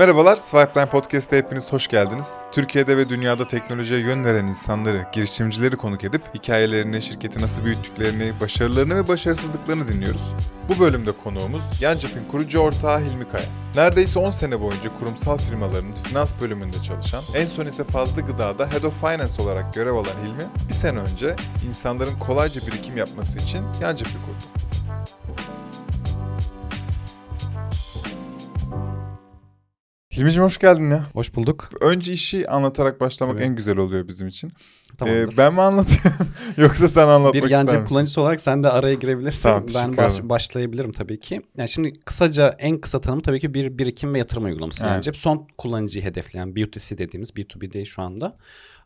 Merhabalar, Swipeline Podcast'a hepiniz hoş geldiniz. Türkiye'de ve dünyada teknolojiye yön veren insanları, girişimcileri konuk edip hikayelerini, şirketi nasıl büyüttüklerini, başarılarını ve başarısızlıklarını dinliyoruz. Bu bölümde konuğumuz Yancap'in kurucu ortağı Hilmi Kaya. Neredeyse 10 sene boyunca kurumsal firmaların finans bölümünde çalışan, en son ise Fazlı Gıda'da Head of Finance olarak görev alan Hilmi, bir sene önce insanların kolayca birikim yapması için Yancap'ı kurdu. Hilmi'cim hoş geldin ya. Hoş bulduk. Önce işi anlatarak başlamak Tabii. en güzel oluyor bizim için. Tamamdır. Ee, ben mi anlatayım yoksa sen anlatmak bir yancı kullanıcısı olarak sen de araya girebilirsin. Tamam, ben baş- başlayabilirim tabii ki. Yani şimdi kısaca en kısa tanımı tabii ki bir birikim ve yatırım uygulaması. Evet. Yancı son kullanıcıyı hedefleyen B2C dediğimiz B2B değil şu anda.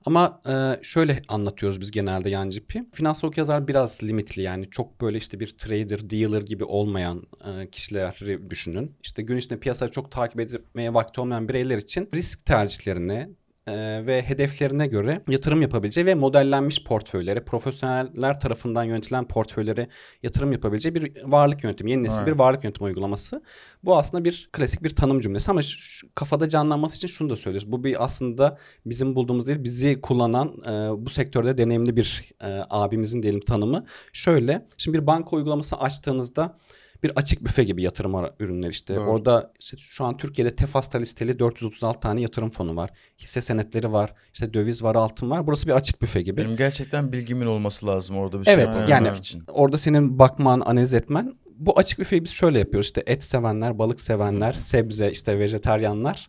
Ama e, şöyle anlatıyoruz biz genelde Yancıp'i. Finansal okuryazar biraz limitli yani çok böyle işte bir trader, dealer gibi olmayan e, kişileri düşünün. İşte gün içinde piyasayı çok takip etmeye vakti olmayan bireyler için risk tercihlerini, ve hedeflerine göre yatırım yapabileceği ve modellenmiş portföylere, profesyoneller tarafından yönetilen portföylere yatırım yapabileceği bir varlık yöntemi, yeni nesil Evet. bir varlık yöntemi uygulaması. Bu aslında bir klasik bir tanım cümlesi ama şu kafada canlanması için şunu da söylüyoruz. Bu bir aslında bizim bulduğumuz değil, bizi kullanan e, bu sektörde deneyimli bir e, abimizin diyelim tanımı. Şöyle, şimdi bir banka uygulaması açtığınızda bir açık büfe gibi yatırım ürünleri işte. Doğru. Orada işte şu an Türkiye'de Tefas'ta listeli 436 tane yatırım fonu var. Hisse senetleri var. işte döviz var, altın var. Burası bir açık büfe gibi. Benim gerçekten bilgimin olması lazım orada bir Evet, şey yani- için. Orada senin bakman, analiz etmen. Bu açık büfeyi biz şöyle yapıyoruz. İşte et sevenler, balık sevenler, sebze, işte vejeteryanlar.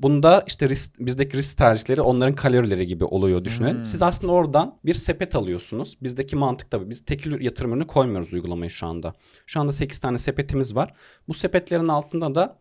Bunda işte risk, bizdeki risk tercihleri onların kalorileri gibi oluyor düşünün. Hmm. Siz aslında oradan bir sepet alıyorsunuz. Bizdeki mantık tabii biz tekil yatırım ürünü koymuyoruz uygulamaya şu anda. Şu anda 8 tane sepetimiz var. Bu sepetlerin altında da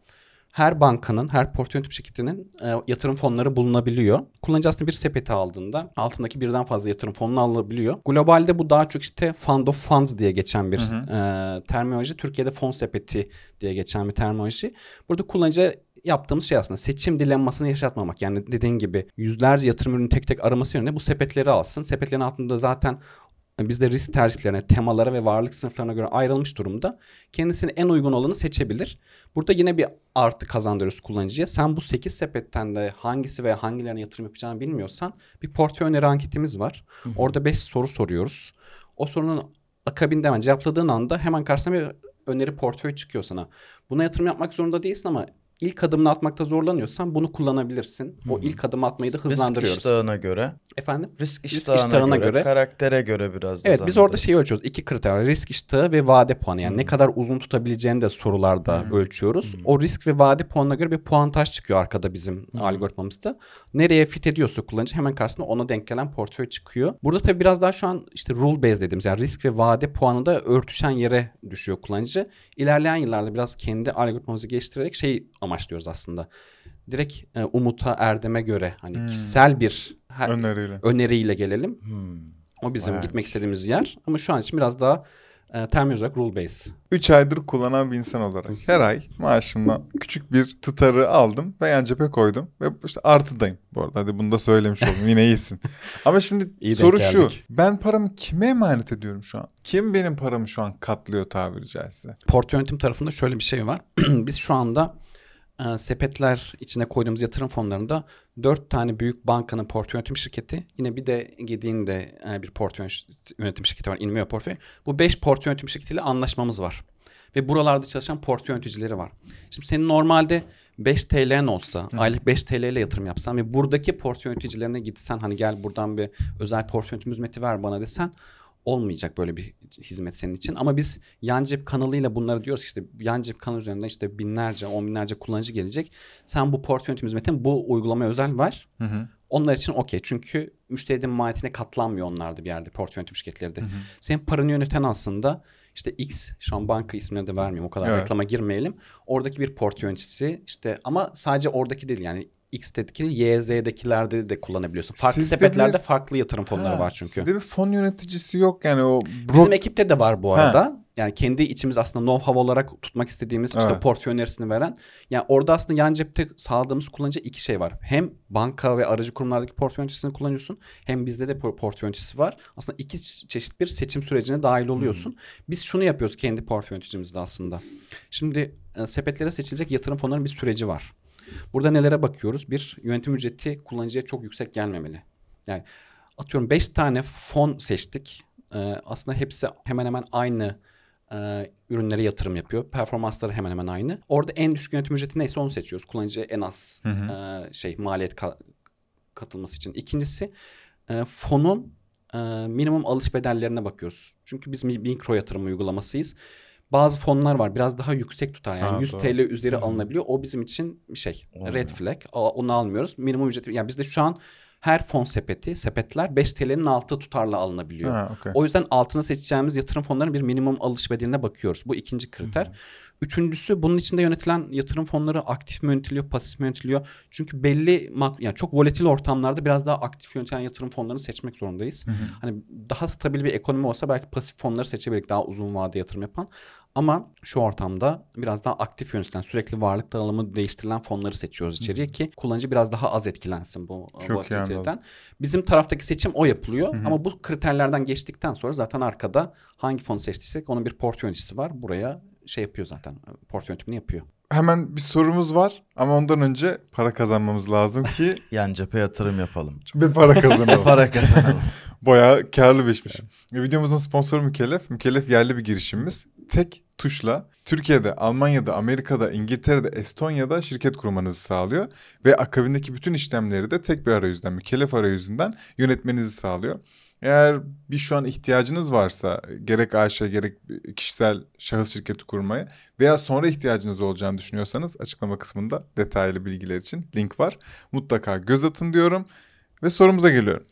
her bankanın, her portföy yönetim şirketinin e, yatırım fonları bulunabiliyor. Kullanıcı aslında bir sepeti aldığında altındaki birden fazla yatırım fonunu alabiliyor. Globalde bu daha çok işte fund of funds diye geçen bir e, terminoloji. Türkiye'de fon sepeti diye geçen bir terminoloji. Burada kullanıcı yaptığımız şey aslında seçim dilemmasını yaşatmamak. Yani dediğin gibi yüzlerce yatırım ürünü tek tek araması yerine bu sepetleri alsın. Sepetlerin altında zaten bizde risk tercihlerine, temalara ve varlık sınıflarına göre ayrılmış durumda. Kendisine en uygun olanı seçebilir. Burada yine bir artı kazandırıyoruz kullanıcıya. Sen bu 8 sepetten de hangisi veya hangilerine yatırım yapacağını bilmiyorsan bir portföy öneri anketimiz var. Orada 5 soru soruyoruz. O sorunun akabinde hemen cevapladığın anda hemen karşısına bir öneri portföy çıkıyor sana. Buna yatırım yapmak zorunda değilsin ama ilk adımını atmakta zorlanıyorsan bunu kullanabilirsin. O ilk adımı atmayı da Risk hızlandırıyoruz. iştahına göre, Efendim? risk Risk iştahına, iştahına göre, göre- karaktere göre biraz da Evet biz orada şeyi ölçüyoruz. İki kriter var. Risk iştahı ve vade puanı. Yani ne kadar uzun tutabileceğini de sorularda ölçüyoruz. O risk ve vade puanına göre bir puantaj çıkıyor arkada bizim algoritmamızda. Nereye fit ediyorsa kullanıcı hemen karşısında ona denk gelen portföy çıkıyor. Burada tabii biraz daha şu an işte rule based dediğimiz yani risk ve vade puanı da örtüşen yere düşüyor kullanıcı. İlerleyen yıllarda biraz kendi algoritmamızı geliştirerek şey amaçlıyoruz aslında. Direkt e, umuta, erdeme göre hani kişisel bir her- Öneriyle. öneriyle gelelim. Hmm. O bizim Bayağı gitmek istediğimiz yer. Ama şu an için biraz daha e, terminoloji olarak rule based. 3 aydır kullanan bir insan olarak her ay maaşımdan küçük bir tutarı aldım ve yan cephe koydum. Ve işte artıdayım bu arada. Hadi bunu da söylemiş oldum. Yine iyisin. Ama şimdi İyi soru şu. Ben paramı kime emanet ediyorum şu an? Kim benim paramı şu an katlıyor tabiri caizse? Portföy yönetim tarafında şöyle bir şey var. Biz şu anda e, sepetler içine koyduğumuz yatırım fonlarında dört tane büyük bankanın portföy yönetim şirketi. Yine bir de Gedi'nin de e, bir portföy yönetim şirketi var. Inveo portföy. Bu beş portföy yönetim şirketiyle anlaşmamız var. Ve buralarda çalışan portföy yöneticileri var. Şimdi senin normalde 5 TL'n olsa, aylık 5 TL ile yatırım yapsan ve buradaki portföy yöneticilerine gitsen hani gel buradan bir özel portföy yönetim hizmeti ver bana desen olmayacak böyle bir hizmet senin için. Ama biz yan cep kanalıyla bunları diyoruz ki işte yan cep kanalı üzerinden işte binlerce, on binlerce kullanıcı gelecek. Sen bu portföy yönetim hizmetini bu uygulamaya özel ver. Hı hı. Onlar için okey. Çünkü müşterinin maliyetine katlanmıyor onlar da bir yerde portföy yönetim şirketleri de. Senin paranı yöneten aslında işte X şu an banka ismini de vermiyorum o kadar Evet. reklama girmeyelim. Oradaki bir portföy yöneticisi işte ama sadece oradaki değil yani X'teki YZ'dekilerde de kullanabiliyorsun. Farklı Sizde sepetlerde bir- farklı yatırım fonları Ha, var çünkü. Sizde bir fon yöneticisi yok yani o Bizim bro- ekipte de var bu arada. Yani kendi içimiz aslında know-how olarak tutmak istediğimiz işte Evet. portföy önerisini veren. Yani orada aslında yan cepte sağladığımız kullanıcı iki şey var. Hem banka ve aracı kurumlardaki portföy yöneticisini kullanıyorsun. Hem bizde de por- portföy yöneticisi var. Aslında iki çe- çeşit bir seçim sürecine dahil oluyorsun. Biz şunu yapıyoruz kendi portföy yöneticimizde aslında. Şimdi e, sepetlere seçilecek yatırım fonlarının bir süreci var. Burada nelere bakıyoruz? Bir, yönetim ücreti kullanıcıya çok yüksek gelmemeli. Yani atıyorum 5 tane fon seçtik. Ee, aslında hepsi hemen hemen aynı e, ürünlere yatırım yapıyor. Performansları hemen hemen aynı. Orada en düşük yönetim ücreti neyse onu seçiyoruz. Kullanıcıya en az Hı hı. e, şey maliyet ka- katılması için. İkincisi e, fonun e, minimum alış bedellerine bakıyoruz. Çünkü biz mi- mikro yatırım uygulamasıyız. Bazı fonlar var biraz daha yüksek tutar. Yani Ha, 100 doğru. TL üzeri alınabiliyor. O bizim için şey. Olmuyor. Red flag. Onu almıyoruz. Minimum ücreti. Yani bizde şu an her fon sepeti, sepetler 5 TL'nin altı tutarla alınabiliyor. Ha, okey. O yüzden altına seçeceğimiz yatırım fonlarının bir minimum alış bedeline bakıyoruz. Bu ikinci kriter. Üçüncüsü bunun içinde yönetilen yatırım fonları aktif mi yönetiliyor, pasif mi yönetiliyor? Çünkü belli yani çok volatil ortamlarda biraz daha aktif yönetilen yatırım fonlarını seçmek zorundayız. Hani daha stabil bir ekonomi olsa belki pasif fonları seçebilirdik daha uzun vade yatırım yapan. Ama şu ortamda biraz daha aktif yönetilen, sürekli varlık dağılımı değiştirilen fonları seçiyoruz içeriye ki kullanıcı biraz daha az etkilensin bu volatiliteden. Bizim taraftaki seçim o yapılıyor ama bu kriterlerden geçtikten sonra zaten arkada hangi fonu seçtiysek onun bir portföy yöneticisi var. Buraya şey yapıyor zaten portföy yönetimini yapıyor. Hemen bir sorumuz var ama ondan önce para kazanmamız lazım ki Yan cephe yatırım yapalım. bir para kazanalım. Para kazanalım. Bayağı karlı bir işmiş. E, Videomuzun sponsoru Mükellef. Mükellef yerli bir girişimimiz. Tek tuşla Türkiye'de, Almanya'da, Amerika'da, İngiltere'de, Estonya'da şirket kurmanızı sağlıyor. Ve akabindeki bütün işlemleri de tek bir arayüzden, Mükellef arayüzünden yönetmenizi sağlıyor. Eğer bir şu an ihtiyacınız varsa gerek AŞ gerek kişisel şahıs şirketi kurmaya veya sonra ihtiyacınız olacağını düşünüyorsanız açıklama kısmında detaylı bilgiler için link var. Mutlaka göz atın diyorum ve sorumuza geliyorum.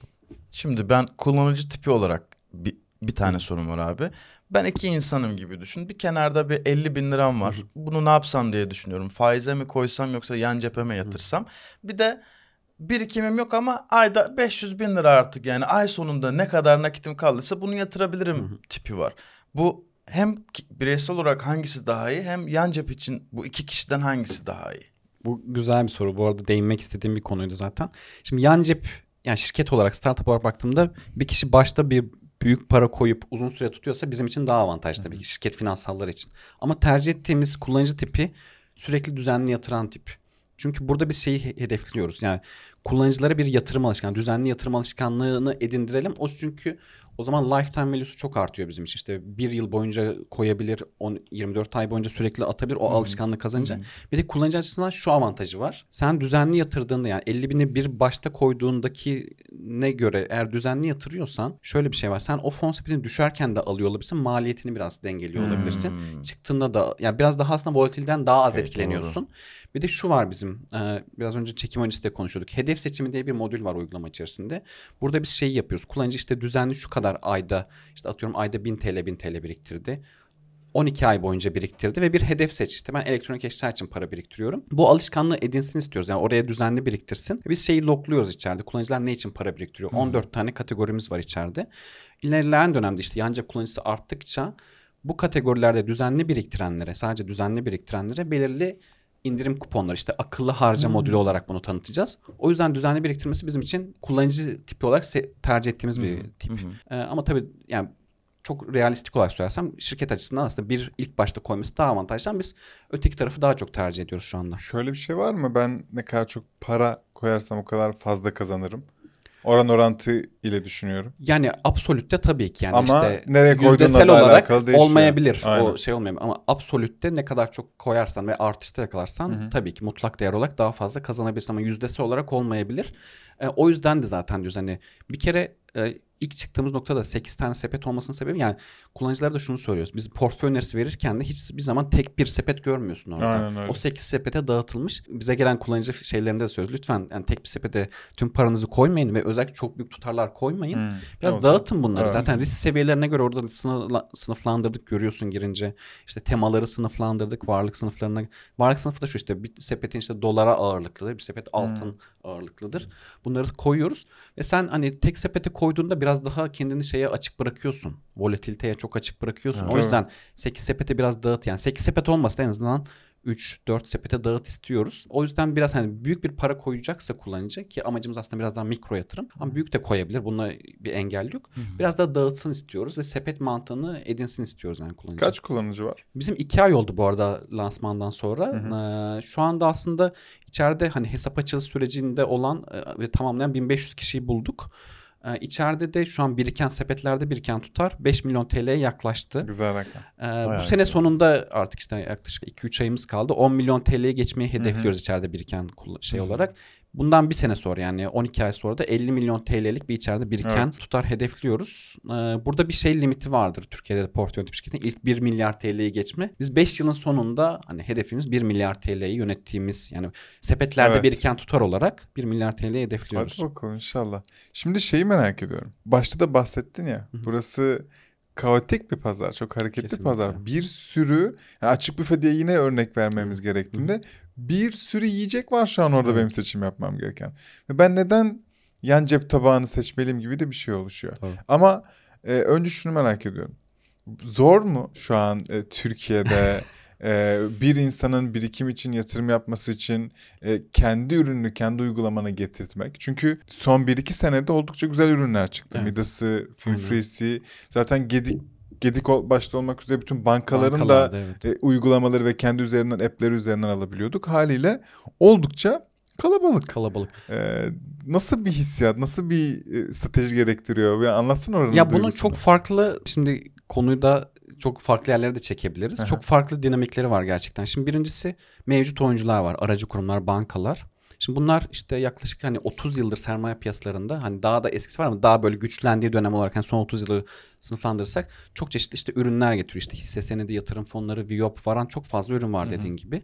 Şimdi ben kullanıcı tipi olarak bir, bir tane sorum var abi. Ben iki insanım gibi düşün. Bir kenarda bir 50 bin liram var. Bunu ne yapsam diye düşünüyorum. Faize mi koysam yoksa yan cepheme yatırsam. Bir de birikimim yok ama ayda 500 bin lira artık yani ay sonunda ne kadar nakitim kaldıysa bunu yatırabilirim tipi var. Bu hem bireysel olarak hangisi daha iyi hem yan cep için bu iki kişiden hangisi daha iyi? Bu güzel bir soru. Bu arada değinmek istediğim bir konuydu zaten. Şimdi yan cep yani şirket olarak startup olarak baktığımda bir kişi başta bir büyük para koyup uzun süre tutuyorsa bizim için daha avantajlı tabii ki şirket finansalları için. Ama tercih ettiğimiz kullanıcı tipi sürekli düzenli yatıran tip. Çünkü burada bir şeyi he- hedefliyoruz. Yani kullanıcılara bir yatırım alışkanlığı, düzenli yatırım alışkanlığını edindirelim. O çünkü o zaman lifetime value'su çok artıyor bizim için. İşte bir yıl boyunca koyabilir, 10, 24 ay boyunca sürekli atabilir o alışkanlığı kazanınca. Bir de kullanıcı açısından şu avantajı var. Sen düzenli yatırdığında yani 50 bini bir başta koyduğundaki ne göre eğer düzenli yatırıyorsan şöyle bir şey var. Sen o fon sepetini düşerken de alıyor olabilirsin. Maliyetini biraz dengeliyor olabilirsin. Çıktığında da yani biraz daha aslında volatilden daha az Evet, etkileniyorsun. Bir de şu var bizim e, biraz önce çekim öncesi de konuşuyorduk. Hedef seçimi diye bir modül var uygulama içerisinde. Burada biz şeyi yapıyoruz. Kullanıcı işte düzenli şu kadar ayda işte atıyorum ayda 1000 TL 1000 TL biriktirdi. 12 ay boyunca biriktirdi ve bir hedef seç. İşte ben elektronik eşya için para biriktiriyorum. Bu alışkanlığı edinsin istiyoruz. Yani oraya düzenli biriktirsin. Biz şeyi logluyoruz içeride. Kullanıcılar ne için para biriktiriyor? 14 tane kategorimiz var içeride. İlerleyen dönemde işte yan cep kullanıcısı arttıkça bu kategorilerde düzenli biriktirenlere, sadece düzenli biriktirenlere belirli indirim kuponları işte akıllı harca modülü olarak bunu tanıtacağız. O yüzden düzenli biriktirmesi bizim için kullanıcı tipi olarak tercih ettiğimiz bir tip. Ee, ama tabii yani çok realistik olarak söylersem şirket açısından aslında bir ilk başta koyması daha avantajlı ama biz öteki tarafı daha çok tercih ediyoruz şu anda. Şöyle bir şey var mı? Ben ne kadar çok para koyarsam o kadar fazla kazanırım. Oran orantı ile düşünüyorum. Yani absolütte tabii ki yani Ama işte nereye yüzdesel da olarak olmayabilir. Aynen. O şey olmayabilir ama absolütte ne kadar çok koyarsan ve artışta yakalarsan tabii ki mutlak değer olarak daha fazla kazanabilirsin ama yüzdesel olarak olmayabilir. E, o yüzden de zaten diyoruz hani bir kere e, ilk çıktığımız noktada 8 tane sepet olmasının sebebi yani kullanıcılara da şunu söylüyoruz. Biz portföy önerisi verirken de hiçbir zaman tek bir sepet görmüyorsun orada. Aynen öyle. O 8 sepete dağıtılmış. Bize gelen kullanıcı şeylerinde de söylüyoruz. Lütfen yani tek bir sepete tüm paranızı koymayın ve özellikle çok büyük tutarlar koymayın. Hmm. Biraz Tamam. dağıtın bunları. Evet. Zaten risk seviyelerine göre orada sınıfla- sınıflandırdık görüyorsun girince. İşte temaları sınıflandırdık. Varlık sınıflarına. Varlık sınıfı da şu işte bir sepetin işte dolara ağırlıklıdır. Bir sepet altın ağırlıklıdır. Bunları koyuyoruz. Ve sen hani tek sepete koyduğunda biraz daha kendini şeye açık bırakıyorsun. Volatiliteye çok açık bırakıyorsun. O Evet. yüzden 8 sepete biraz dağıt. Yani 8 sepet olmasa en azından 3-4 sepete dağıt istiyoruz. O yüzden biraz hani büyük bir para koyacaksa kullanıcı ki amacımız aslında biraz daha mikro yatırım ama büyük de koyabilir. Bunda bir engel yok. Biraz daha dağıtsın istiyoruz ve sepet mantığını edinsin istiyoruz yani kullanıcı. Kaç kullanıcı var? Bizim iki ay oldu bu arada lansmandan sonra. Ee, şu anda aslında içeride hani hesap açılış sürecinde olan e, ve tamamlayan 1500 kişiyi bulduk. Ee, içeride de şu an biriken sepetlerde biriken tutar 5 milyon TL'ye yaklaştı. Güzel rakam. Ee, bu sene iyi. sonunda artık işte yaklaşık 2-3 ayımız kaldı. 10 milyon TL'ye geçmeyi hedefliyoruz içeride biriken şey olarak. Bundan bir sene sonra yani 12 ay sonra da 50 milyon TL'lik bir içeride biriken Evet. tutar hedefliyoruz. Ee, burada bir şey limiti vardır Türkiye'de de portföy yönetim şirketinin ilk 1 milyar TL'yi geçme. Biz 5 yılın sonunda hani hedefimiz 1 milyar TL'yi yönettiğimiz yani sepetlerde Evet. biriken tutar olarak 1 milyar TL'yi hedefliyoruz. Hadi bakalım inşallah. Şimdi şeyi merak ediyorum. Başta da bahsettin ya. Burası kaotik bir pazar. Çok hareketli Kesinlikle. pazar. Bir sürü yani açık büfe diye yine örnek vermemiz gerektiğinde bir sürü yiyecek var şu an orada Evet. benim seçim yapmam gereken. Ve ben neden yan cep tabağını seçmeliyim gibi de bir şey oluşuyor. Doğru. Ama e, önce şunu merak ediyorum. Zor mu şu an e, Türkiye'de e, bir insanın birikim için yatırım yapması için e, kendi ürününü kendi uygulamana getirtmek? Çünkü son 1-2 senede oldukça güzel ürünler çıktı. Evet. Midas'ı, Aynen. Finfree'si, zaten Gedik Gedik başta olmak üzere bütün bankaların da Bankalarda, evet. e, uygulamaları ve kendi üzerinden app'leri üzerinden alabiliyorduk. Haliyle oldukça kalabalık. kalabalık. E, nasıl bir hissiyat, nasıl bir e, strateji gerektiriyor? Bir anlatsana oranın Ya bunun duygusunu. çok farklı şimdi konuyu da çok farklı yerlere de çekebiliriz. Aha. Çok farklı dinamikleri var gerçekten. Şimdi birincisi mevcut oyuncular var. Aracı kurumlar, bankalar. Şimdi bunlar işte yaklaşık hani 30 yıldır sermaye piyasalarında hani daha da eskisi var ama daha böyle güçlendiği dönem olarak hani son 30 yılı sınıflandırırsak çok çeşitli işte ürünler getiriyor. İşte hisse senedi, yatırım fonları, VIOP varan çok fazla ürün var dediğin gibi.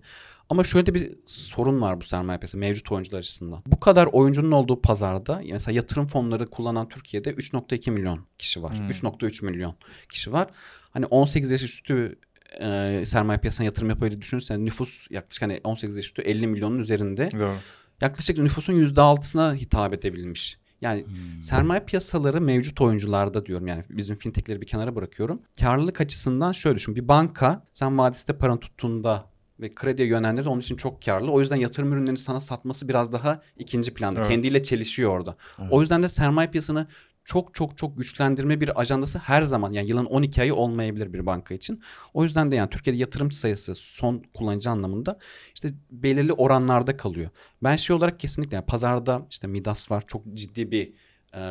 Ama şöyle de bir sorun var bu sermaye piyasası mevcut oyuncular açısından. Bu kadar oyuncunun olduğu pazarda mesela yatırım fonları kullanan Türkiye'de 3.2 milyon kişi var. 3.3 milyon kişi var. Hani 18 yaş üstü e, sermaye piyasasına yatırım yapabilir düşünürsen nüfus yaklaşık hani 18 yaş üstü 50 milyonun üzerinde. Doğru. Yaklaşık nüfusun %6'sına hitap edebilmiş. Yani sermaye piyasaları mevcut oyuncularda diyorum yani bizim fintechleri bir kenara bırakıyorum. Karlılık açısından şöyle düşün. Bir banka sen vadiste paranı tuttuğunda ve krediye yönlendirir onun için çok karlı. O yüzden yatırım ürünlerini sana satması biraz daha ikinci planda. Evet. Kendiyle çelişiyor orada. O yüzden de sermaye piyasasını çok çok çok güçlendirme bir ajandası her zaman yani yılın 12 ayı olmayabilir bir banka için. O yüzden de yani Türkiye'de yatırımcı sayısı son kullanıcı anlamında işte belirli oranlarda kalıyor. Ben şey olarak kesinlikle yani pazarda işte Midas var çok ciddi bir e,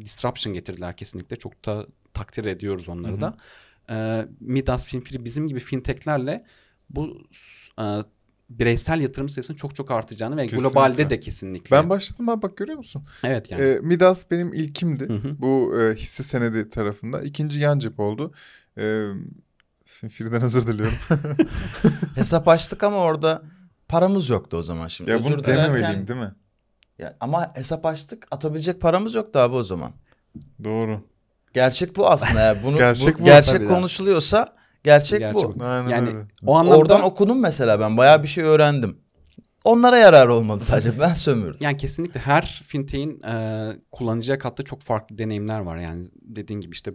disruption getirdiler kesinlikle. Çok da takdir ediyoruz onları da. E, Midas, Finfree bizim gibi fintechlerle bu e, bireysel yatırım sayısının çok çok artacağını ve Kesinlikle. globalde de kesinlikle. Ben başladım abi bak görüyor musun? evet yani. E, Midas benim ilkimdi. Hı hı. Bu e, hisse senedi tarafında. İkinci yan cep oldu. E, Finfree'den özür diliyorum. Hesap açtık ama orada paramız yoktu o zaman şimdi. ya Özür bunu dilerken- dememeliyim değil mi? Ya, ama hesap açtık atabilecek paramız yoktu abi o zaman. Doğru. Gerçek bu aslında ya. Bunu, Gerçek bu, bu. gerçek konuşuluyorsa gerçek, Gerçek bu. bu. Aynen Yani öyle. o anlamda Oradan okudum mesela ben bayağı bir şey öğrendim. Onlara yarar olmadı sadece ben sömürdüm. Yani kesinlikle her fintech'in e, kullanıcıya kattığı çok farklı deneyimler var. Yani dediğin gibi işte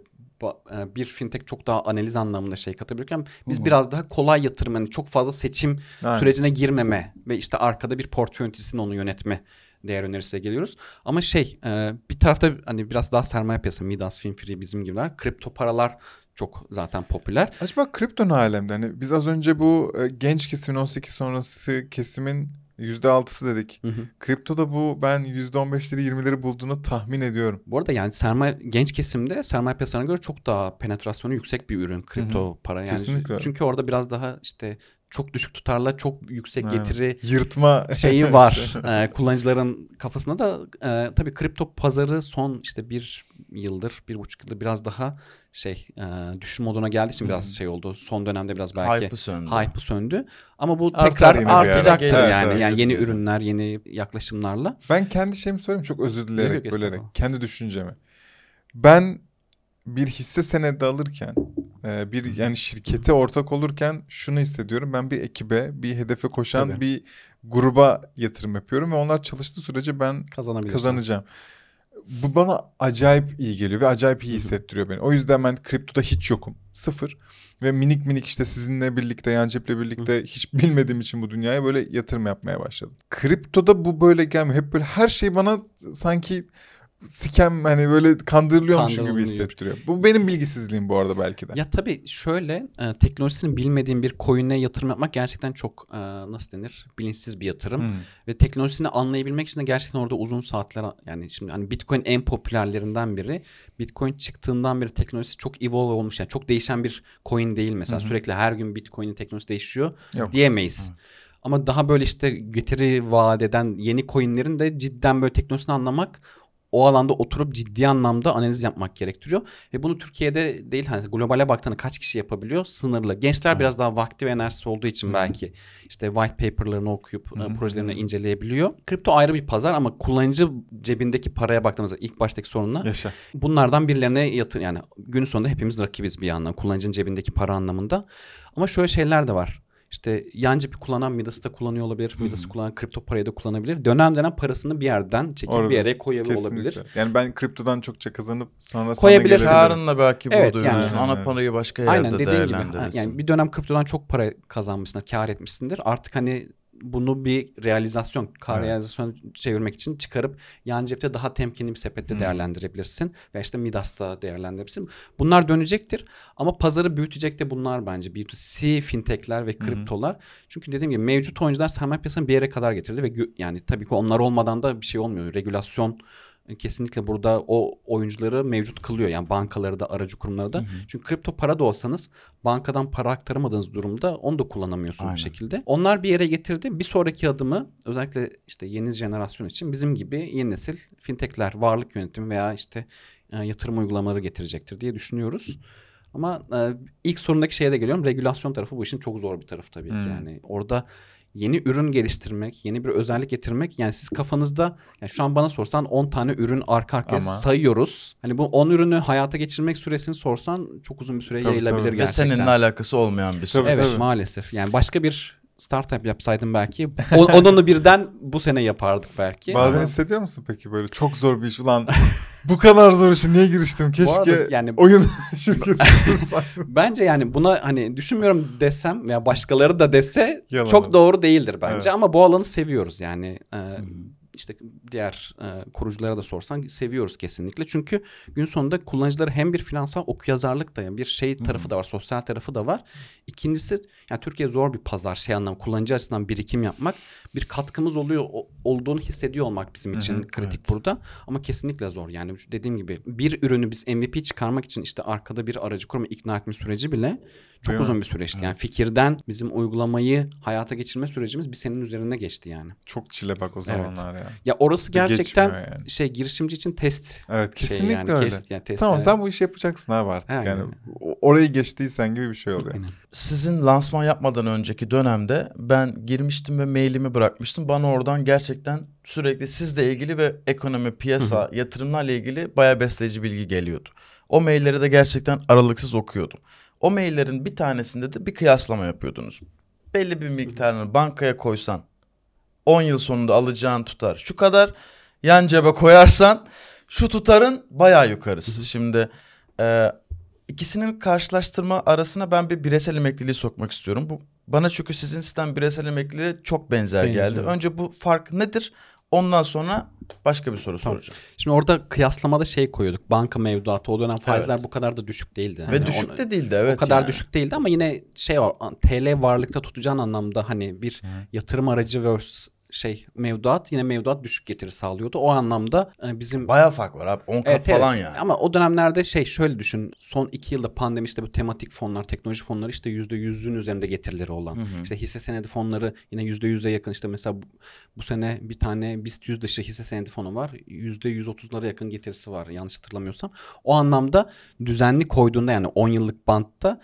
e, bir fintech çok daha analiz anlamında şey katabilirken biz biraz daha kolay yatırım yani çok fazla seçim Aynen. sürecine girmeme ve işte arkada bir portföy yöneticisinin onu yönetme değer önerisiyle geliyoruz. Ama şey e, bir tarafta hani biraz daha sermaye piyasası Midas, Finfree bizim gibiler. Kripto paralar çok zaten popüler. Acaba kripto ne alemde? Hani biz az önce bu e, genç kesimin 18 sonrası kesimin %6'sı dedik. Hı hı. Kriptoda bu ben %15'leri 20'leri bulduğunu tahmin ediyorum. Bu arada yani sermaye genç kesimde sermaye piyasalarına göre çok daha penetrasyonu yüksek bir ürün kripto para yani. Kesinlikle. Çünkü orada biraz daha işte çok düşük tutarla çok yüksek Aynen. getiri Yırtma şeyi var. Ee, kullanıcıların kafasında da e, tabii kripto pazarı son işte bir yıldır, bir buçuk yıldır biraz daha şey e, düşün moduna geldiği için biraz şey oldu. Son dönemde biraz belki Hype'ı söndü. hype'ı söndü. Ama bu Artar tekrar artacaktır Evet, yani. evet. yani yeni ürünler, yeni yaklaşımlarla. Ben kendi şeyimi söyleyeyim çok özür dileyerek estağfurullah. Kendi düşüncemi. Ben bir hisse senedi alırken e, bir yani şirkete ortak olurken şunu hissediyorum. Ben bir ekibe, bir hedefe koşan Tabii. bir gruba yatırım yapıyorum ve onlar çalıştığı sürece ben kazanacağım. Bu bana acayip iyi geliyor ve acayip iyi hissettiriyor beni. O yüzden ben kriptoda hiç yokum. Sıfır. Ve minik minik işte sizinle birlikte Yancep'le birlikte hiç bilmediğim için bu dünyaya böyle yatırım yapmaya başladım. Kriptoda bu böyle gelmiyor. Hep böyle her şey bana sanki sikem hani böyle kandırılıyormuşum gibi hissettiriyor. Bu benim bilgisizliğim bu arada belki de. Ya tabii şöyle e, teknolojisini bilmediğin bir coin'e yatırım yapmak gerçekten çok e, nasıl denir bilinçsiz bir yatırım. Hmm. Ve teknolojisini anlayabilmek için de gerçekten orada uzun saatler yani şimdi hani Bitcoin en popülerlerinden biri. Bitcoin çıktığından beri teknolojisi çok evolve olmuş yani çok değişen bir coin değil mesela sürekli her gün Bitcoin'in teknolojisi değişiyor Yok. diyemeyiz. Ama daha böyle işte getiri vaat eden yeni coinlerin de cidden böyle teknolojisini anlamak o alanda oturup ciddi anlamda analiz yapmak gerektiriyor. Ve bunu Türkiye'de değil hani globale baktığında kaç kişi yapabiliyor? Sınırlı. Gençler biraz daha vakti ve enerjisi olduğu için belki işte white paper'larını okuyup e, projelerini inceleyebiliyor. Kripto ayrı bir pazar ama kullanıcı cebindeki paraya baktığımızda ilk baştaki sorunla Yaşa. bunlardan birilerine yatır yani günün sonunda hepimiz rakibiz bir yandan kullanıcının cebindeki para anlamında. Ama şöyle şeyler de var. İşte yan cepi kullanan Midas'ı da kullanıyor olabilir. Midas'ı kullanan kripto parayı da kullanabilir. Dönem dönem parasını bir yerden çekip Orada. bir yere koyabilir olabilir. Yani ben kriptodan çokça kazanıp sonra Koyabilirsin. sana. Yarınla belki Evet, burada yani. Ana parayı başka yerde Aynen dediğin gibi. Değerlendirirsin. Yani bir dönem kriptodan çok para kazanmışsındır, kar etmişsindir. Artık hani bunu bir realizasyon, kar Evet. realizasyon çevirmek için çıkarıp yan cepte daha temkinli bir sepette değerlendirebilirsin. Ve işte Midas'ta değerlendirebilirsin. Bunlar dönecektir. Ama pazarı büyütecek de bunlar bence. B2C fintechler ve kriptolar. Çünkü dediğim gibi mevcut oyuncular sermaye piyasasını bir yere kadar getirdi. Ve yani tabii ki onlar olmadan da bir şey olmuyor. Regülasyon kesinlikle burada o oyuncuları mevcut kılıyor. Yani bankaları da aracı kurumları da. Çünkü kripto para da olsanız bankadan para aktaramadığınız durumda onu da kullanamıyorsunuz Aynen. bir şekilde. Onlar bir yere getirdi. Bir sonraki adımı özellikle işte yeni jenerasyon için bizim gibi yeni nesil fintechler, varlık yönetimi veya işte e, yatırım uygulamaları getirecektir diye düşünüyoruz. Ama e, ilk sorundaki şeye de geliyorum. Regülasyon tarafı bu işin çok zor bir tarafı tabii ki. Hmm. Yani orada yeni ürün geliştirmek, yeni bir özellik getirmek. Yani siz kafanızda yani şu an bana sorsan 10 tane ürün arka arkaya Ama- sayıyoruz. Hani bu 10 ürünü hayata geçirmek süresini sorsan çok uzun bir süre Tabii, yayılabilir tabii. Ve gerçekten. seninle alakası olmayan bir süreç. Tabii, Evet tabii. maalesef. Yani başka bir startup yapsaydım belki o- onu birden bu sene yapardık belki. Bazen Ama hissediyor musun peki böyle çok zor bir iş ulan bu kadar zor işe niye giriştim keşke arada yani- oyun şirketi. Bence yani buna hani düşünmüyorum desem veya başkaları da dese Yalan çok olur. doğru değildir bence Evet. ama bu alanı seviyoruz yani. e, işte diğer e, kuruculara da sorsan seviyoruz kesinlikle. Çünkü gün sonunda kullanıcıları hem bir finansal okuryazarlık da yani bir şey tarafı da var, sosyal tarafı da var. İkincisi yani Türkiye zor bir pazar şey anlamda kullanıcı açısından birikim yapmak bir katkımız oluyor o- olduğunu hissediyor olmak bizim için kritik burada. Ama kesinlikle zor. Yani dediğim gibi bir ürünü biz MVP çıkarmak için işte arkada bir aracı kurma ikna etme süreci bile çok Değil mi? uzun bir süreçti. Yani fikirden bizim uygulamayı hayata geçirme sürecimiz bir senin üzerine geçti yani. Çok çile bak o zamanlar ya. Ya orası gerçekten yani. şey girişimci için test. Evet Şey kesinlikle yani, öyle. kes- yani test, tamam evet. sen bu işi yapacaksın abi artık yani. O- Orayı geçtiysen gibi bir şey oluyor. Aynen. Sizin lansman yapmadan önceki dönemde ben girmiştim ve mailimi bırakmıştım. Bana oradan gerçekten sürekli sizle ilgili ve ekonomi, piyasa, yatırımlarla ilgili bayağı besleyici bilgi geliyordu. O mailleri de gerçekten aralıksız okuyordum. O maillerin bir tanesinde de bir kıyaslama yapıyordunuz. Belli bir miktarını bankaya koysan 10 yıl sonunda alacağın tutar şu kadar. Yan cebe koyarsan şu tutarın bayağı yukarısı. Şimdi e, ikisinin karşılaştırma arasına ben bir bireysel emekliliği sokmak istiyorum. Bu bana çünkü sizin sistem bireysel emekliliğe çok benzer Benziyor. geldi. Önce bu fark nedir? Ondan sonra başka bir soru Tamam. soracağım. Şimdi orada kıyaslamada şey koyuyorduk. Banka mevduatı o dönem faizler Evet. bu kadar da düşük değildi. Ve Hani düşük onu- de değildi evet. o kadar yani. düşük değildi ama yine şey var TL varlıkta tutacağın anlamda hani bir yatırım aracı versus şey mevduat yine mevduat düşük getiri sağlıyordu. O anlamda e, bizim Bayağı fark var abi. 10 kat Evet, evet. falan yani. Ama o dönemlerde şey şöyle düşün. Son iki yılda pandemi işte bu tematik fonlar, teknoloji fonları işte yüzde yüzün üzerinde getirileri olan. İşte hisse senedi fonları yine yüzde yüze yakın. İşte mesela bu, bu sene bir tane BIST yüz dışı hisse senedi fonu var. Yüzde yüz otuzlara yakın getirisi var yanlış hatırlamıyorsam. O anlamda düzenli koyduğunda yani 10 yıllık bantta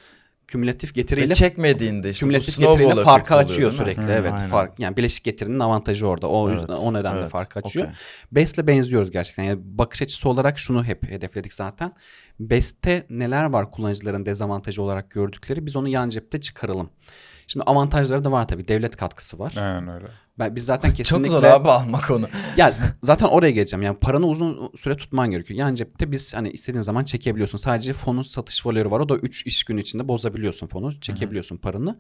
kümülatif Ve getiriyle çekmediğinde işte kümülatif getiriyle farkı oluyor, açıyor sürekli. Hı, evet. aynen. Fark yani bileşik getirinin avantajı orada. O Evet, yüzden o nedenle evet, fark açıyor. okey. Best'le benziyoruz gerçekten. Yani bakış açısı olarak şunu hep hedefledik zaten. Best'te neler var kullanıcıların dezavantajı olarak gördükleri biz onu yan cepte çıkaralım. Şimdi avantajları da var tabii. Devlet katkısı var. Aynen öyle. Ben, biz zaten kesinlikle... Çok zor abi almak onu. Ya zaten oraya geleceğim. Yani paranı uzun süre tutman gerekiyor. Yani cepte biz hani istediğin zaman çekebiliyorsun. Sadece fonun satış valörü var. O da 3 iş günü içinde bozabiliyorsun fonu. Çekebiliyorsun paranı.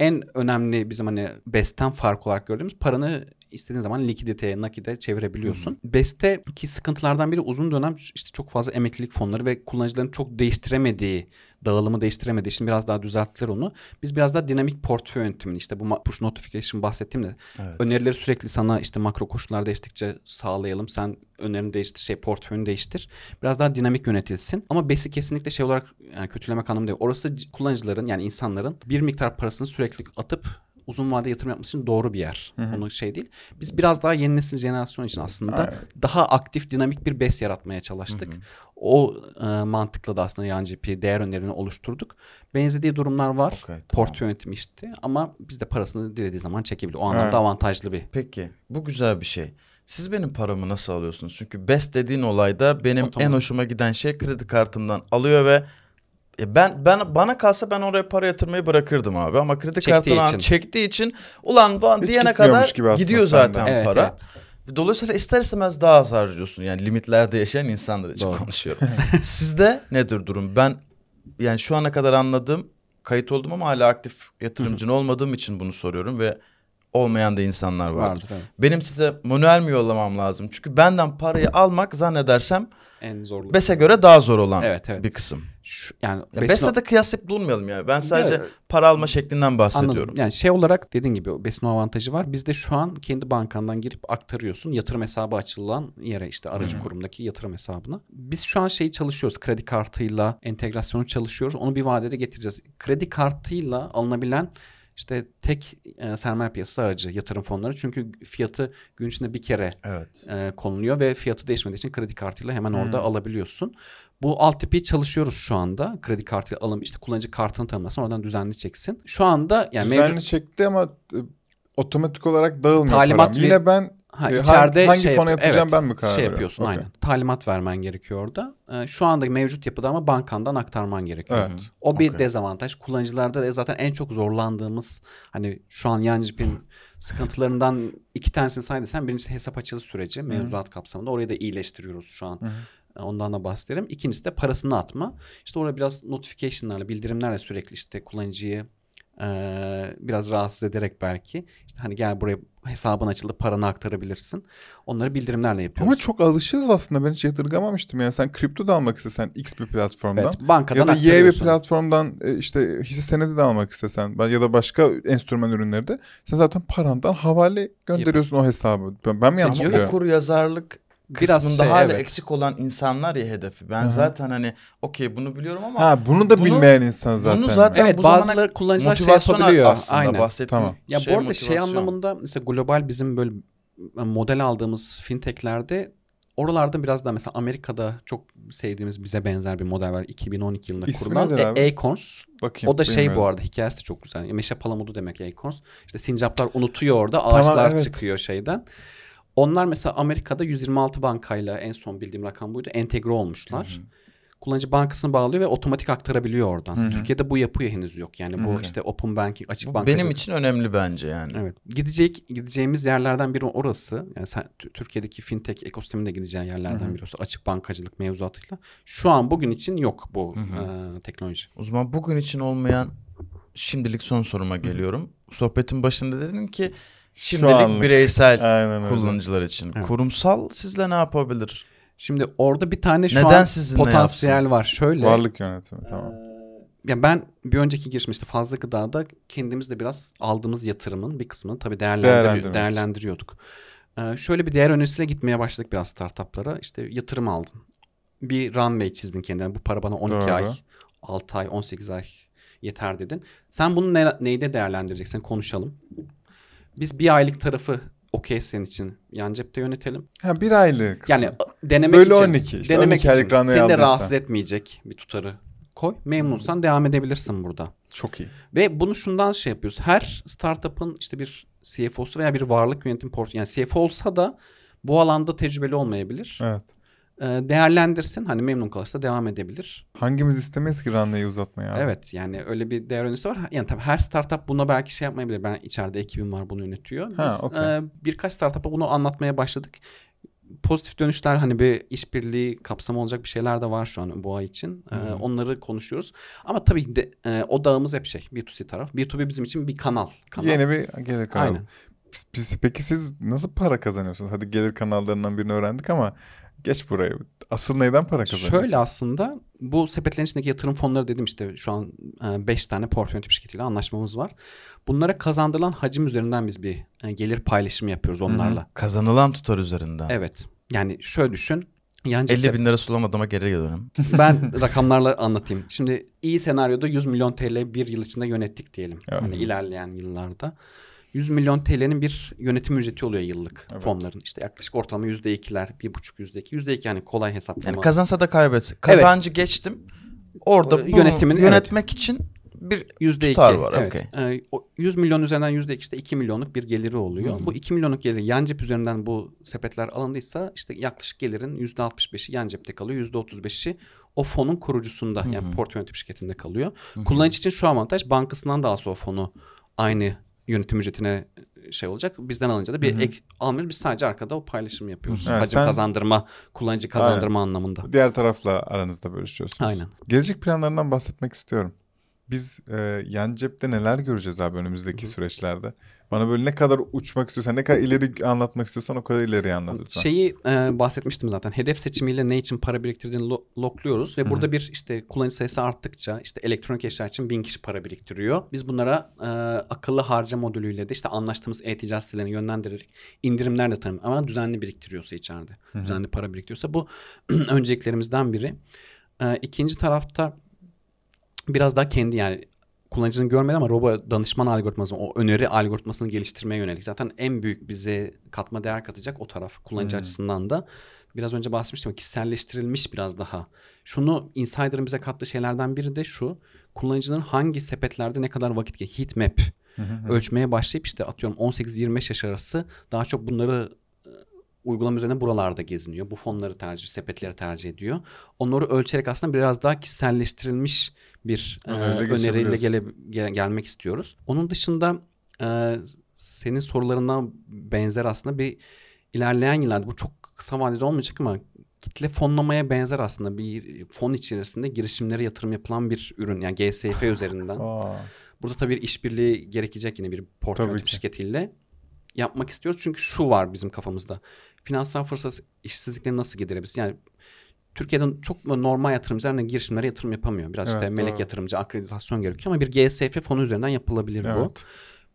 En önemli bizim hani BES'ten fark olarak gördüğümüz paranı istediğin zaman likiditeye, nakide çevirebiliyorsun. BES'teki sıkıntılardan biri uzun dönem işte çok fazla emeklilik fonları ve kullanıcıların çok değiştiremediği, dağılımı değiştiremediği için biraz daha düzelttiler onu. Biz biraz daha dinamik portföy yönetimini işte bu push notification bahsettiğim de Evet. önerileri sürekli sana işte makro koşullar değiştikçe sağlayalım. Sen önerini değiştir, şey portföyünü değiştir. Biraz daha dinamik yönetilsin. Ama BES'i kesinlikle şey olarak yani kötülemek anlamında değil. Orası kullanıcıların yani insanların bir miktar parasını sürekli atıp uzun vade yatırım yapması için doğru bir yer. Onu şey değil. Biz biraz daha yeni nesil jenerasyon için aslında Aynen. daha aktif dinamik bir BES yaratmaya çalıştık. O e, mantıkla da aslında yan GP değer önerini oluşturduk. Benzediği durumlar var. Okey, tamam. Portföy yönetimi işte ama biz de parasını dilediği zaman çekebiliyor. O anlamda Evet. avantajlı bir. Peki bu güzel bir şey. Siz benim paramı nasıl alıyorsunuz? Çünkü best dediğin olayda benim Otomatik. en hoşuma giden şey kredi kartımdan alıyor ve ben ben bana kalsa ben oraya para yatırmayı bırakırdım abi ama kredi Çektiği kartından için. çektiği için ulan falan Hiç diyene gitmiyormuş kadar gibi aslında gidiyor senden. zaten Evet, para. evet. Dolayısıyla ister istemez daha az harcıyorsun. Yani limitlerde yaşayan insanlar için Doğru. konuşuyorum. Sizde nedir durum? Ben yani şu ana kadar anladığım kayıt oldum ama hala aktif yatırımcın olmadığım için bunu soruyorum ve olmayan da insanlar vardır. Vardır evet. Benim size manuel mi yollamam lazım? Çünkü benden parayı almak zannedersem En zorlu. BES'e göre daha zor olan Evet, evet. bir kısım. Şu, yani Ya BES'le de kıyaslayıp bulmayalım yani. Ben sadece Evet. para alma şeklinden bahsediyorum. Anladım. Yani şey olarak dediğin gibi o besin avantajı var. Bizde şu an kendi bankandan girip aktarıyorsun. Yatırım hesabı açılan yere işte aracı kurumdaki yatırım hesabına. Biz şu an şeyi çalışıyoruz. Kredi kartıyla entegrasyonu çalışıyoruz. Onu bir vadede getireceğiz. Kredi kartıyla alınabilen işte tek e, sermaye piyasası aracı yatırım fonları. Çünkü fiyatı gün içinde bir kere Evet. e, konuluyor ve fiyatı değişmediği için kredi kartıyla hemen orada alabiliyorsun. Bu altyapıyı çalışıyoruz şu anda. Kredi kartı alım işte kullanıcı kartını tanımlasın oradan düzenli çeksin. Şu anda yani Düzenli mevcut çekti ama e, otomatik olarak dağılmıyor Talimat param. ver- Yine ben ha, e, içeride hangi şey fona yatıracağım evet, ben mi karar şey yapıyorsun Okey. aynen. Talimat vermen gerekiyor orada. E, şu anda mevcut yapıda ama bankandan aktarman gerekiyor. Evet. O bir Okey. dezavantaj. Kullanıcılarda da zaten en çok zorlandığımız hani şu an Yancıp'in sıkıntılarından iki tanesini saydıysan birincisi hesap açılı süreci mevzuat kapsamında orayı da iyileştiriyoruz şu an. Ondan da bahsederim. İkincisi de parasını atma. İşte orada biraz notification'larla, bildirimlerle sürekli işte kullanıcıyı biraz rahatsız ederek belki işte hani gel buraya hesabın açıldı paranı aktarabilirsin. Onları bildirimlerle yapıyoruz. Ama çok alışığız aslında. Ben hiç yadırgamamıştım. Yani sen kripto da almak istesen X bir platformdan. evet, bankadan Ya da Y bir platformdan e, işte hisse senedi de almak istesen ya da başka enstrüman ürünleri de sen zaten parandan havale gönderiyorsun o hesabı. Ben, ben mi yanlış biliyorum? okur yazarlık Biraz kısmında şey, hala evet. eksik olan insanlar ya hedefi. Ben Hı hı. zaten hani okey bunu biliyorum ama Ha bunu da Bunu- bilmeyen insan zaten. bunu zaten Evet bu zamana bazıları kullanıcılar şey yapabiliyor. aslında Aynen. bahsettiğim Tamam. Ya şey bu arada şey motivasyon. anlamında mesela global bizim böyle model aldığımız fintechlerde oralarda biraz daha mesela Amerika'da çok sevdiğimiz bize benzer bir model var. 2012 yılında İsmi kurulan nedir abi? E- Acorns. Bakayım. O da şey bu bilmiyorum. arada hikayesi de çok güzel. Meşe palamudu demek Acorns. İşte sincaplar unutuyor orada ağaçlar evet. çıkıyor şeyden. Onlar mesela Amerika'da 126 bankayla en son bildiğim rakam buydu. Entegre olmuşlar. Kullanıcı bankasını bağlıyor ve otomatik aktarabiliyor oradan. Hı hı. Türkiye'de bu yapı henüz yok. Yani bu Okey. işte open banking, açık Bu bankacılık. benim için önemli bence yani. Evet. Gidecek gideceğimiz yerlerden biri orası. Yani sen Türkiye'deki fintech ekosisteminde gideceğin yerlerden biri olsa açık bankacılık mevzuatıyla. Şu an bugün için yok bu e, teknoloji. O zaman bugün için olmayan şimdilik son soruma geliyorum. Sohbetin başında dedin ki şimdilik anlık. bireysel Aynen öyle. kullanıcılar için. Evet. Kurumsal sizle ne yapabilir? Şimdi orada bir tane şu Neden an sizinle potansiyel yapsın? var. Şöyle. Varlık yönetimi tamam. Ya ben bir önceki girişimde işte fazla gıdada kendimiz de biraz aldığımız yatırımın bir kısmını tabii değerlendiri- Değerlendirmek. değerlendiriyorduk. Ee, şöyle bir değer önerisiyle gitmeye başladık biraz startuplara. İşte yatırım aldın. Bir runway çizdin kendine. Bu para bana 12 Doğru. ay, 6 ay, 18 ay yeter dedin. Sen bunu ne, neyde değerlendireceksin konuşalım. Biz bir aylık tarafı okey senin için yan cepte yönetelim. Ha bir aylık. Yani a- denemek Böyle için. 12 işte, denemek 12 aylık için. Seni de rahatsız etmeyecek bir tutarı koy. Memnunsan devam edebilirsin burada. çok iyi. Ve bunu şundan şey yapıyoruz. Her startup'ın işte bir CFO'su veya bir varlık yönetim portföyü. Yani CFO olsa da bu alanda tecrübeli olmayabilir. Evet. E, değerlendirsin. Hani memnun kalırsa devam edebilir. Hangimiz istemeyiz ki runway'i uzatmayı abi? Evet yani öyle bir değer önerisi var. Yani tabii her startup buna belki şey yapmayabilir. Ben içeride ekibim var bunu yönetiyor. Biz Ha, okey. e, birkaç startup'a bunu anlatmaya başladık. Pozitif dönüşler hani bir işbirliği kapsamı olacak bir şeyler de var şu an bu ay için. E, Hı. onları konuşuyoruz. Ama tabii de e, odağımız hep şey B2C taraf. B2B bizim için bir kanal. kanal. Yeni bir gelir kanalı. Aynen. Peki siz nasıl para kazanıyorsunuz? Hadi gelir kanallarından birini öğrendik ama geç buraya. Asıl neyden para kazanıyorsunuz? Şöyle aslında bu sepetlerin içindeki yatırım fonları dedim işte şu an 5 tane portföy yönetim şirketiyle anlaşmamız var. Bunlara kazandırılan hacim üzerinden biz bir e, gelir paylaşımı yapıyoruz onlarla. Kazanılan tutar üzerinden. Evet. Yani şöyle düşün. Yancı 50 bin lira sulamadığıma geri dönelim. ben rakamlarla anlatayım. Şimdi iyi senaryoda 100 milyon TL bir yıl içinde yönettik diyelim. Evet. Hani ilerleyen yıllarda. 100 milyon TL'nin bir yönetim ücreti oluyor yıllık Evet. fonların. İşte yaklaşık ortalama %2'ler, bir buçuk %2. %2 yani kolay hesaplama. Yani kazansa da kaybetse. Kazancı geçtim. Orada O bunu yönetimin- yönetmek için bir Yüzde Tutar iki, var, evet. okey. Ee, o 100 milyon üzerinden yüzde iki işte 2 milyonluk bir geliri oluyor. Hı. Bu 2 milyonluk geliri yan cep üzerinden bu sepetler alındıysa işte yaklaşık gelirin yüzde 65'i yan cepte kalıyor. Yüzde 35'i o fonun kurucusunda yani hı. portföy yönetim şirketinde kalıyor. Kullanıcı için şu avantaj bankasından da alsa o fonu aynı yönetim ücretine şey olacak. Bizden alınca da bir Hı hı. ek almıyoruz. Biz sadece arkada o paylaşımı yapıyoruz. Evet, Hacim sen- kazandırma, kullanıcı kazandırma anlamında. Diğer tarafla aranızda bölüşüyorsunuz. Aynen. Gelecek planlarından bahsetmek istiyorum. Biz e, yan cepte neler göreceğiz abi önümüzdeki süreçlerde? Bana böyle ne kadar uçmak istiyorsan, ne kadar ileri anlatmak istiyorsan o kadar ileri anlat lütfen. Şeyi e, bahsetmiştim zaten. Hedef seçimiyle ne için para biriktirdiğini lo- lokluyoruz ve burada bir işte kullanıcı sayısı arttıkça işte elektronik eşya için bin kişi para biriktiriyor. Biz bunlara e, akıllı harca modülüyle de işte anlaştığımız e-ticaret sitelerini yönlendirerek indirimler de tanım ama düzenli biriktiriyorsa içeride. Düzenli para biriktiriyorsa bu önceliklerimizden biri. E, ikinci tarafta biraz daha kendi yani kullanıcının görmedi ama robo danışman algoritması, o öneri algoritmasını geliştirmeye yönelik. Zaten en büyük bize katma değer katacak o taraf kullanıcı Hmm. açısından da. Biraz önce bahsetmiştim kişiselleştirilmiş biraz daha. Şunu Insider'ın bize kattığı şeylerden biri de şu. Kullanıcının hangi sepetlerde ne kadar vakit geçiyor. Heat map Hı hı hı. ölçmeye başlayıp işte atıyorum 18-25 yaş arası daha çok bunları e, uygulama üzerine buralarda geziniyor. Bu fonları tercih, sepetleri tercih ediyor. Onları ölçerek aslında biraz daha kişiselleştirilmiş bir e, Öneriyle öneriyle geçebiliyoruz. gele, gel- gelmek istiyoruz. Onun dışında e, senin sorularından benzer aslında bir ilerleyen yıllarda bu çok kısa vadede olmayacak ama kitle fonlamaya benzer aslında bir fon içerisinde girişimlere yatırım yapılan bir ürün yani GSF üzerinden. Aa, Burada tabii bir işbirliği gerekecek yine bir portföy şirketiyle yapmak istiyoruz. Çünkü şu var bizim kafamızda. Finansal fırsat işsizlikleri nasıl giderebiliriz? Yani Türkiye'de çok normal yatırımcılar girişimlere yatırım yapamıyor. Biraz Evet, işte melek doğru. yatırımcı, akreditasyon gerekiyor ama bir GSF fonu üzerinden yapılabilir bu. evet.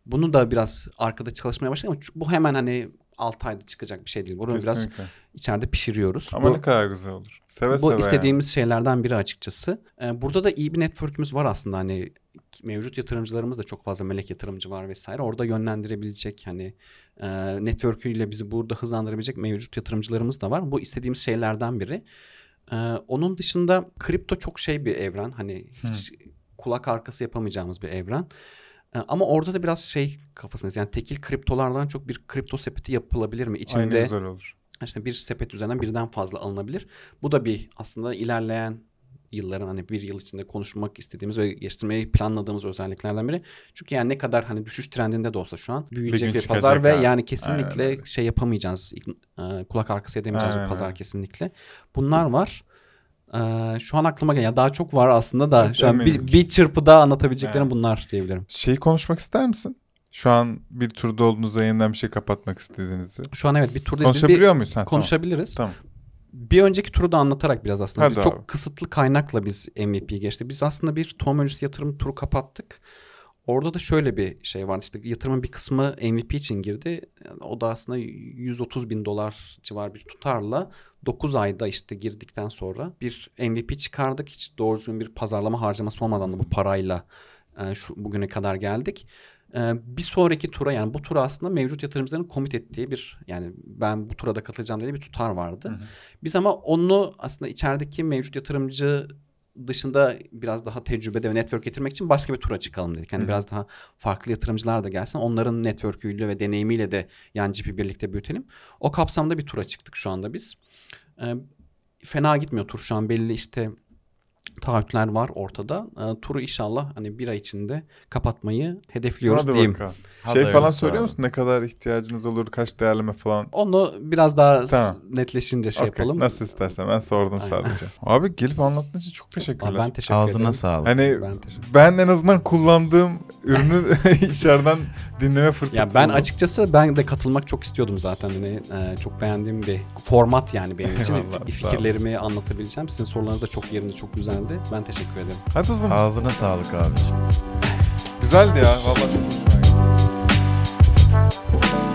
Bunu da biraz arkada çalışmaya başladık ama bu hemen hani 6 ayda çıkacak bir şey değil. Bunu biraz içeride pişiriyoruz. Ama Bu- ne kadar güzel olur. Seve bu seve yani. istediğimiz şeylerden biri açıkçası. Ee, burada da iyi bir network'ümüz var aslında hani mevcut yatırımcılarımız da çok fazla melek yatırımcı var vesaire. Orada yönlendirebilecek hani e, network'üyle bizi burada hızlandırabilecek mevcut yatırımcılarımız da var. Bu istediğimiz şeylerden biri. Ee, onun dışında kripto çok şey bir evren. Hani hiç kulak arkası yapamayacağımız bir evren. Ee, ama orada da biraz şey kafasındayız. Yani tekil kriptolardan çok bir kripto sepeti yapılabilir mi? Aynı İçinde güzel olur. işte bir sepet üzerinden birden fazla alınabilir. Bu da bir aslında ilerleyen yılların hani bir yıl içinde konuşmak istediğimiz ve geliştirmeyi planladığımız özelliklerden biri. Çünkü yani ne kadar hani düşüş trendinde de olsa şu an büyüyecek bir pazar ve abi. yani kesinlikle Aynen şey yapamayacağız. e, kulak arkası edemeyeceğiz Aynen bir pazar kesinlikle. Bunlar var. E, şu an aklıma gelen daha çok var aslında da şu an bir, bir çırpıda anlatabileceklerim Evet. bunlar diyebilirim. Şeyi konuşmak ister misin? Şu an bir turda olduğunuzda yeniden bir şey kapatmak istediğinizi. Şu an evet bir turdayız. Biz bir Konuşabiliyor muyuz? Ha, konuşabiliriz. Tamam. Bir önceki turu da anlatarak biraz aslında Hadi çok abi. kısıtlı kaynakla biz MVP'yi geçtik. Biz aslında bir tohum öncesi yatırım turu kapattık. Orada da şöyle bir şey vardı işte yatırımın bir kısmı MVP için girdi. Yani o da aslında 130 bin dolar civar bir tutarla 9 ayda işte girdikten sonra bir MVP çıkardık. Hiç doğru düzgün bir pazarlama harcaması olmadan da bu parayla e, şu bugüne kadar geldik. E, bir sonraki tura yani bu tura aslında mevcut yatırımcıların komit ettiği bir yani ben bu tura da katılacağım diye bir tutar vardı. Hı hı. Biz ama onu aslında içerideki mevcut yatırımcı dışında biraz daha tecrübede ve network getirmek için başka bir tura çıkalım dedik. Yani Hı biraz daha farklı yatırımcılar da gelsin. Onların network'üyle ve deneyimiyle de yan cipi birlikte büyütelim. O kapsamda bir tura çıktık şu anda biz. Ee, fena gitmiyor tur şu an belli işte taahhütler var ortada. E, turu inşallah hani bir ay içinde kapatmayı hedefliyoruz Hadi diyeyim. bakalım. Hadi şey falan hayırlısı söylüyor abi. musun? Ne kadar ihtiyacınız olur? Kaç değerleme falan? Onu biraz daha Tamam. netleşince şey Okey, yapalım. Nasıl istersen. Ben sordum Aynen. sadece. Abi gelip anlattığın için çok teşekkürler. Aa, ben teşekkür Ağzına ederim. sağlık. Hani Ben ben en azından kullandığım ürünü içeriden dinleme fırsatı Ya ben buldum. açıkçası ben de katılmak çok istiyordum zaten. Hani, e, çok beğendiğim bir format yani benim için. Eyvallah, Fikirlerimi anlatabileceğim. Sizin sorularınız da çok yerinde, çok güzeldi güzeldi. Ben teşekkür ederim. Hadi. Ağzına sağlık abiciğim. Güzeldi ya. Vallahi çok hoşuma gitti.